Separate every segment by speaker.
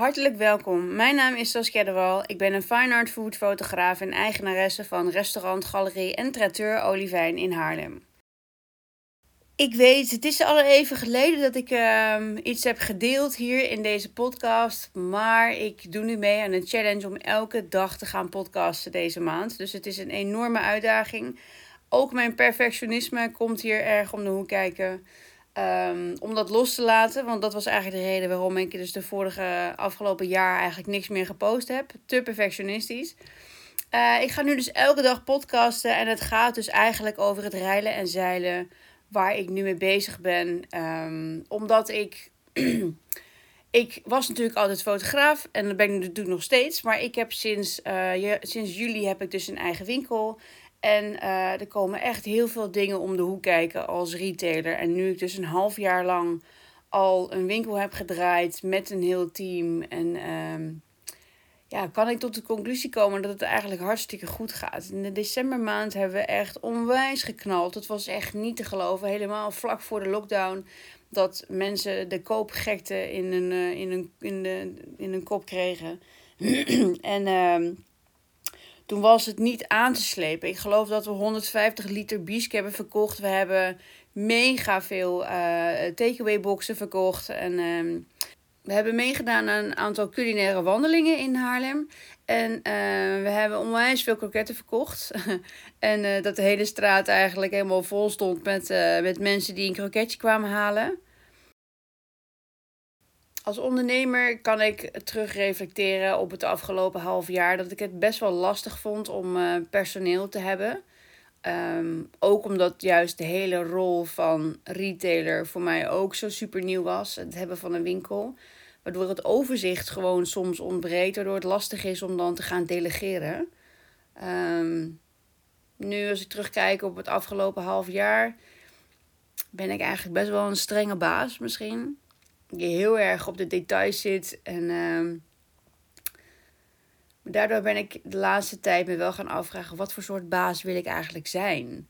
Speaker 1: Hartelijk welkom. Mijn naam is Saskia de Wal. Ik ben een fine art food fotograaf en eigenaresse van restaurant, galerie en traiteur Olivijn in Haarlem. Ik weet, het is al even geleden dat ik ehm, iets heb gedeeld hier in deze podcast. Maar ik doe nu mee aan een challenge om elke dag te gaan podcasten deze maand. Dus het is een enorme uitdaging. Ook mijn perfectionisme komt hier erg om de hoek kijken. Um, om dat los te laten. Want dat was eigenlijk de reden waarom ik dus de vorige afgelopen jaar eigenlijk niks meer gepost heb. Te perfectionistisch. Uh, ik ga nu dus elke dag podcasten. En het gaat dus eigenlijk over het reilen en zeilen. Waar ik nu mee bezig ben. Um, omdat ik. ik was natuurlijk altijd fotograaf. En dat ben ik natuurlijk nog steeds. Maar ik heb sinds, uh, sinds juli heb ik dus een eigen winkel. En uh, er komen echt heel veel dingen om de hoek kijken als retailer. En nu ik dus een half jaar lang al een winkel heb gedraaid met een heel team. En uh, ja, kan ik tot de conclusie komen dat het eigenlijk hartstikke goed gaat. In de decembermaand hebben we echt onwijs geknald. Het was echt niet te geloven. Helemaal vlak voor de lockdown. Dat mensen de koopgekte in een, uh, in een, in de, in een kop kregen. en... Uh, toen was het niet aan te slepen. Ik geloof dat we 150 liter biesk hebben verkocht. We hebben mega veel uh, takeaway boxen verkocht. En uh, we hebben meegedaan aan een aantal culinaire wandelingen in Haarlem. En uh, we hebben onwijs veel kroketten verkocht. en dat de hele straat eigenlijk helemaal vol stond met, met mensen die een kroketje kwamen halen als ondernemer kan ik terugreflecteren op het afgelopen half jaar dat ik het best wel lastig vond om uh, personeel te hebben. Um, ook omdat juist de hele rol van retailer voor mij ook zo super nieuw was. Het hebben van een winkel. Waardoor het overzicht gewoon soms ontbreekt. Waardoor het lastig is om dan te gaan delegeren. Um, nu als ik terugkijk op het afgelopen half jaar. Ben ik eigenlijk best wel een strenge baas misschien je heel erg op de details zit. En uh, daardoor ben ik de laatste tijd me wel gaan afvragen: wat voor soort baas wil ik eigenlijk zijn?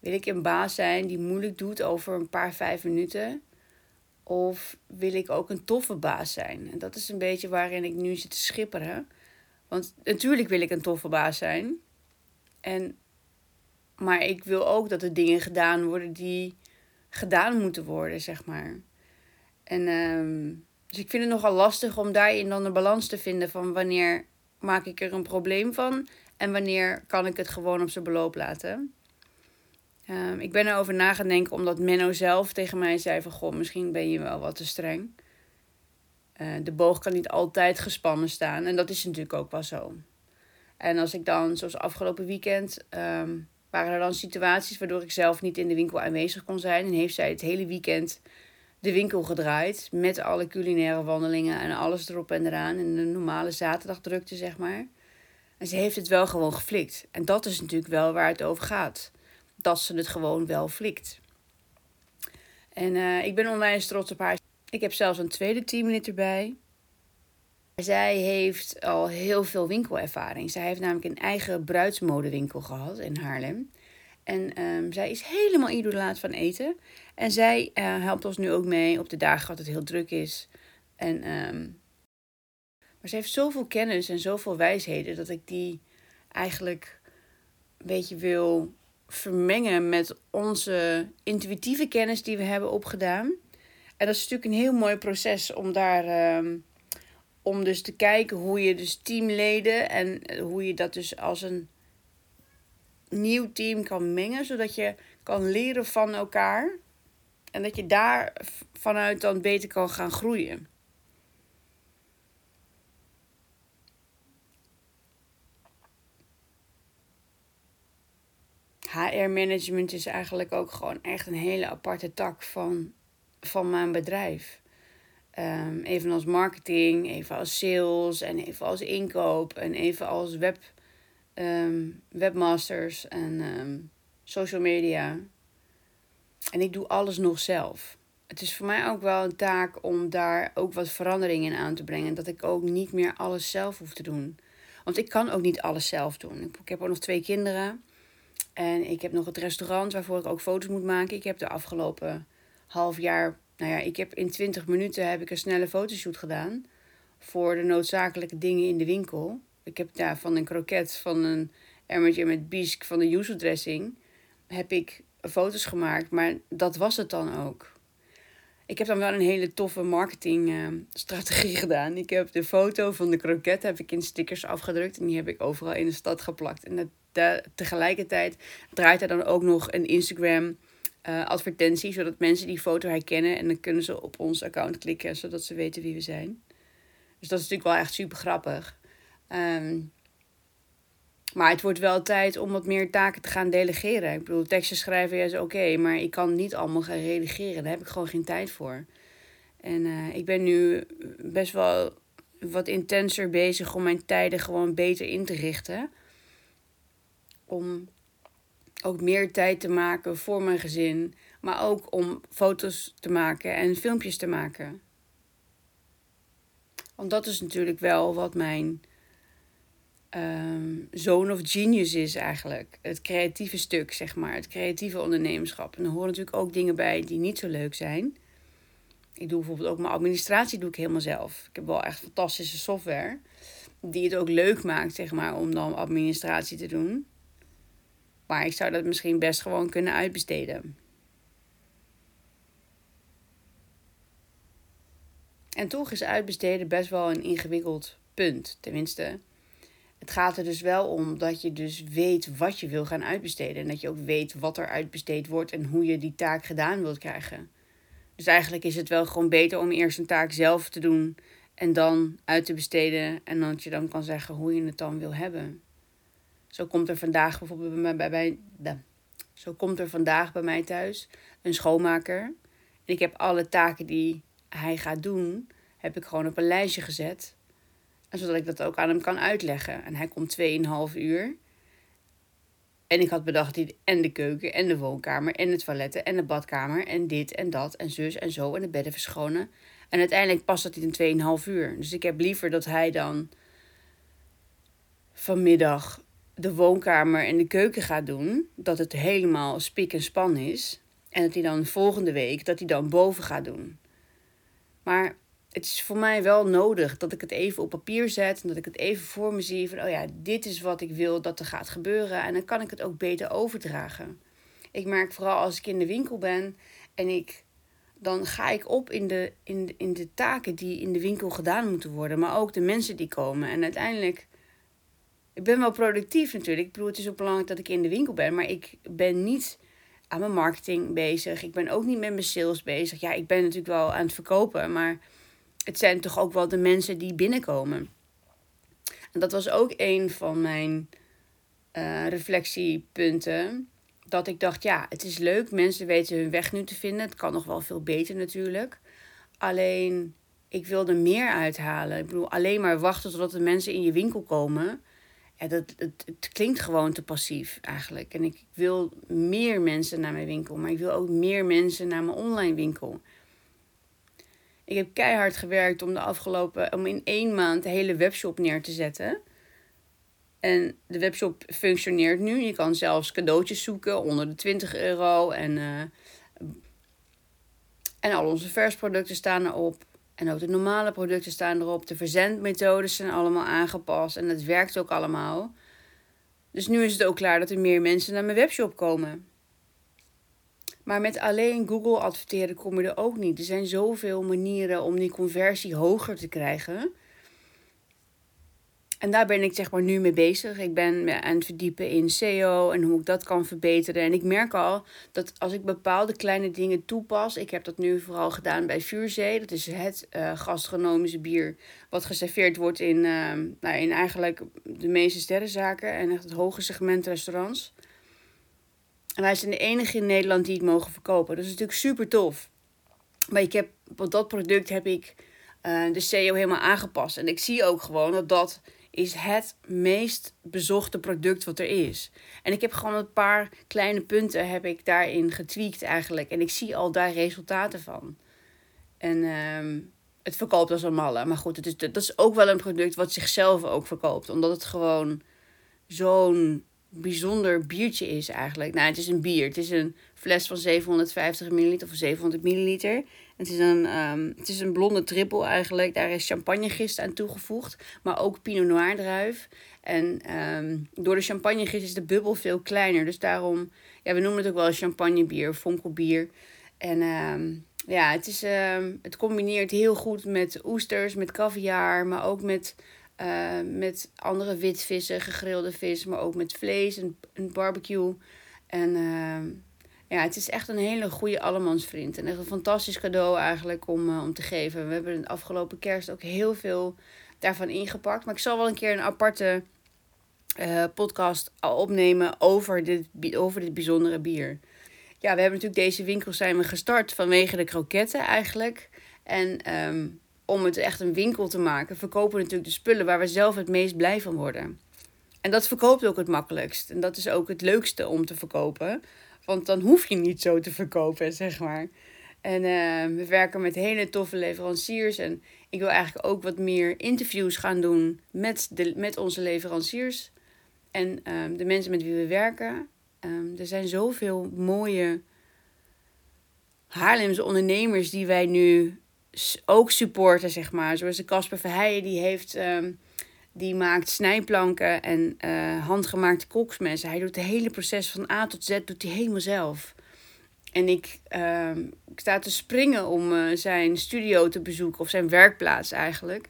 Speaker 1: Wil ik een baas zijn die moeilijk doet over een paar vijf minuten? Of wil ik ook een toffe baas zijn? En dat is een beetje waarin ik nu zit te schipperen. Want natuurlijk wil ik een toffe baas zijn. En, maar ik wil ook dat er dingen gedaan worden die gedaan moeten worden, zeg maar. En uh, dus ik vind het nogal lastig om daarin dan een balans te vinden van wanneer maak ik er een probleem van en wanneer kan ik het gewoon op zijn beloop laten. Uh, ik ben erover na gaan denken omdat Menno zelf tegen mij zei van goh, misschien ben je wel wat te streng. Uh, de boog kan niet altijd gespannen staan en dat is natuurlijk ook wel zo. En als ik dan, zoals afgelopen weekend, um, waren er dan situaties waardoor ik zelf niet in de winkel aanwezig kon zijn. En heeft zij het hele weekend de winkel gedraaid. Met alle culinaire wandelingen en alles erop en eraan. En de normale zaterdagdrukte, zeg maar. En ze heeft het wel gewoon geflikt. En dat is natuurlijk wel waar het over gaat. Dat ze het gewoon wel flikt. En uh, ik ben onwijs trots op haar. Ik heb zelfs een tweede teamlid erbij. Zij heeft al heel veel winkelervaring. Zij heeft namelijk een eigen bruidsmodewinkel gehad in Haarlem. En um, zij is helemaal idolaat van eten. En zij uh, helpt ons nu ook mee op de dagen dat het heel druk is. En, um, maar ze heeft zoveel kennis en zoveel wijsheden dat ik die eigenlijk een beetje wil vermengen met onze intuïtieve kennis die we hebben opgedaan. En dat is natuurlijk een heel mooi proces om daar. Um, om dus te kijken hoe je dus teamleden en hoe je dat dus als een nieuw team kan mengen, zodat je kan leren van elkaar en dat je daar vanuit dan beter kan gaan groeien. HR-management is eigenlijk ook gewoon echt een hele aparte tak van, van mijn bedrijf. Um, even als marketing, even als sales en even als inkoop en even als web, um, webmasters en um, social media. En ik doe alles nog zelf. Het is voor mij ook wel een taak om daar ook wat verandering in aan te brengen. Dat ik ook niet meer alles zelf hoef te doen. Want ik kan ook niet alles zelf doen. Ik heb ook nog twee kinderen. En ik heb nog het restaurant waarvoor ik ook foto's moet maken. Ik heb de afgelopen half jaar, nou ja, ik heb in 20 minuten heb ik een snelle fotoshoot gedaan. voor de noodzakelijke dingen in de winkel. Ik heb ja, van een kroket, van een emmertje met bisque, van de yuzu dressing, heb ik foto's gemaakt. Maar dat was het dan ook. Ik heb dan wel een hele toffe marketingstrategie gedaan. Ik heb de foto van de kroket heb ik in stickers afgedrukt en die heb ik overal in de stad geplakt. En de, tegelijkertijd draait er dan ook nog een Instagram uh, advertentie, zodat mensen die foto herkennen en dan kunnen ze op ons account klikken, zodat ze weten wie we zijn. Dus dat is natuurlijk wel echt super grappig. Ehm, maar het wordt wel tijd om wat meer taken te gaan delegeren. Ik bedoel, teksten schrijven is oké, maar ik kan niet allemaal gaan redigeren. Daar heb ik gewoon geen tijd voor. En uh, ik ben nu best wel wat intenser bezig om mijn tijden gewoon beter in te richten. Om ook meer tijd te maken voor mijn gezin, maar ook om foto's te maken en filmpjes te maken. Want dat is natuurlijk wel wat mijn um, zone of genius is eigenlijk. Het creatieve stuk, zeg maar. Het creatieve ondernemerschap. En er horen natuurlijk ook dingen bij die niet zo leuk zijn. Ik doe bijvoorbeeld ook mijn administratie doe ik helemaal zelf. Ik heb wel echt fantastische software. Die het ook leuk maakt, zeg maar, om dan administratie te doen. Maar ik zou dat misschien best gewoon kunnen uitbesteden. En toch is uitbesteden best wel een ingewikkeld punt. Tenminste, het gaat er dus wel om dat je dus weet wat je wil gaan uitbesteden. En dat je ook weet wat er uitbesteed wordt en hoe je die taak gedaan wilt krijgen. Dus eigenlijk is het wel gewoon beter om eerst een taak zelf te doen en dan uit te besteden. En dat je dan kan zeggen hoe je het dan wil hebben. Zo komt er vandaag bijvoorbeeld bij mij, bij, zo komt er vandaag bij mij thuis een schoonmaker. En ik heb alle taken die hij gaat doen, heb ik gewoon op een lijstje gezet. Zodat ik dat ook aan hem kan uitleggen. En hij komt 2,5 uur. En ik had bedacht hij en de keuken en de woonkamer en het toiletten en de badkamer en dit en dat en zus en zo en de bedden verschonen. En uiteindelijk past dat in 2,5 uur. Dus ik heb liever dat hij dan vanmiddag de woonkamer en de keuken gaat doen. Dat het helemaal spik en span is. En dat hij dan volgende week dat hij dan boven gaat doen. Maar het is voor mij wel nodig dat ik het even op papier zet. En dat ik het even voor me zie. Van, oh ja, dit is wat ik wil dat er gaat gebeuren. En dan kan ik het ook beter overdragen. Ik merk vooral als ik in de winkel ben en ik. Dan ga ik op in de, in, in de taken die in de winkel gedaan moeten worden. Maar ook de mensen die komen. En uiteindelijk. Ik ben wel productief natuurlijk. Ik bedoel, het is ook belangrijk dat ik in de winkel ben. Maar ik ben niet aan mijn marketing bezig. Ik ben ook niet met mijn sales bezig. Ja, ik ben natuurlijk wel aan het verkopen. Maar het zijn toch ook wel de mensen die binnenkomen. En dat was ook een van mijn uh, reflectiepunten. Dat ik dacht, ja, het is leuk. Mensen weten hun weg nu te vinden. Het kan nog wel veel beter natuurlijk. Alleen, ik wil er meer uithalen. Ik bedoel, alleen maar wachten totdat de mensen in je winkel komen. Ja, dat, het, het klinkt gewoon te passief eigenlijk. En ik wil meer mensen naar mijn winkel. Maar ik wil ook meer mensen naar mijn online winkel. Ik heb keihard gewerkt om de afgelopen, om in één maand de hele webshop neer te zetten. En de webshop functioneert nu. Je kan zelfs cadeautjes zoeken onder de 20 euro. En, uh, en al onze versproducten staan erop. En ook de normale producten staan erop. De verzendmethodes zijn allemaal aangepast. En het werkt ook allemaal. Dus nu is het ook klaar dat er meer mensen naar mijn webshop komen. Maar met alleen Google adverteren kom je er ook niet. Er zijn zoveel manieren om die conversie hoger te krijgen. En daar ben ik zeg maar nu mee bezig. Ik ben aan het verdiepen in SEO en hoe ik dat kan verbeteren. En ik merk al dat als ik bepaalde kleine dingen toepas. Ik heb dat nu vooral gedaan bij Vuurzee. Dat is het uh, gastronomische bier wat geserveerd wordt in, uh, nou, in eigenlijk de meeste sterrenzaken. En echt het hoge segment restaurants. En wij zijn de enige in Nederland die het mogen verkopen. Dat is natuurlijk super tof. Maar ik heb, op dat product heb ik uh, de SEO helemaal aangepast. En ik zie ook gewoon dat dat is het meest bezochte product wat er is. En ik heb gewoon een paar kleine punten heb ik daarin getweakt eigenlijk. En ik zie al daar resultaten van. En uh, het verkoopt als een malle. Maar goed, het is, dat is ook wel een product wat zichzelf ook verkoopt. Omdat het gewoon zo'n bijzonder biertje is eigenlijk. Nou, het is een bier. Het is een fles van 750 milliliter of 700 milliliter. Het is een, um, het is een blonde trippel eigenlijk. Daar is champagnegist aan toegevoegd. Maar ook Pinot Noir druif. En um, door de champagnegist is de bubbel veel kleiner. Dus daarom, ja, we noemen het ook wel champagnebier, fonkelbier. En um, ja, het, is, het combineert heel goed met oesters, met caviar, maar ook met, uh, met andere witvissen, gegrilde vis, maar ook met vlees en, en barbecue. En ja, het is echt een hele goede allemansvriend. En echt een fantastisch cadeau eigenlijk om, uh, om te geven. We hebben de afgelopen kerst ook heel veel daarvan ingepakt. Maar ik zal wel een keer een aparte podcast opnemen over dit, over dit bijzondere bier. Ja, we hebben natuurlijk deze winkel zijn we gestart vanwege de kroketten eigenlijk. En um, om het echt een winkel te maken, verkopen we natuurlijk de spullen waar we zelf het meest blij van worden. En dat verkoopt ook het makkelijkst. En dat is ook het leukste om te verkopen. Want dan hoef je niet zo te verkopen, zeg maar. En uh, we werken met hele toffe leveranciers. En ik wil eigenlijk ook wat meer interviews gaan doen met, de, met onze leveranciers. En um, de mensen met wie we werken. Um, er zijn zoveel mooie Haarlemse ondernemers die wij nu ook supporten, zeg maar. Zoals de Casper Verheijen, die heeft... Um, die maakt snijplanken en uh, handgemaakte koksmessen. Hij doet het hele proces van A tot Z doet hij helemaal zelf. En ik, uh, ik sta te springen om uh, zijn studio te bezoeken, of zijn werkplaats eigenlijk.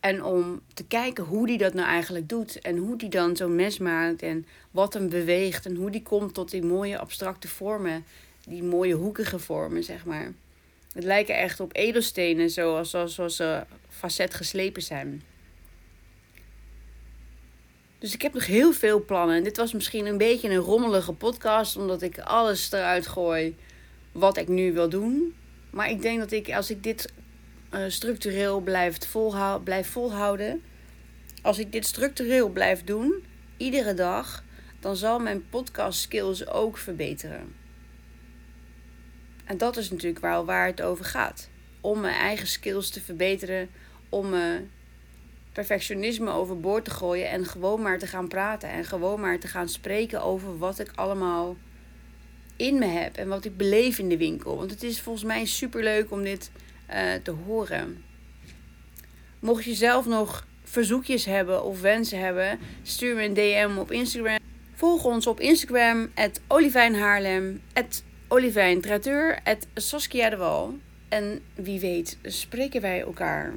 Speaker 1: En om te kijken hoe hij dat nou eigenlijk doet. En hoe hij dan zo'n mes maakt. En wat hem beweegt. En hoe die komt tot die mooie abstracte vormen. Die mooie hoekige vormen, zeg maar. Het lijken echt op edelstenen, zoals, zoals, ze facet geslepen zijn. Dus ik heb nog heel veel plannen. En dit was misschien een beetje een rommelige podcast, omdat ik alles eruit gooi wat ik nu wil doen. Maar ik denk dat ik, als ik dit uh, structureel blijf, blijf volhouden, als ik dit structureel blijf doen, iedere dag, dan zal mijn podcast skills ook verbeteren. En dat is natuurlijk waar, waar het over gaat. Om mijn eigen skills te verbeteren, om me perfectionisme overboord te gooien en gewoon maar te gaan praten en gewoon maar te gaan spreken over wat ik allemaal in me heb en wat ik beleef in de winkel. Want het is volgens mij super leuk om dit uh, te horen. Mocht je zelf nog verzoekjes hebben of wensen hebben, stuur me een DM op Instagram. Volg ons op Instagram, at Olivijn Haarlem, at Olivijn Traiteur, at Saskia de Wal. En wie weet spreken wij elkaar.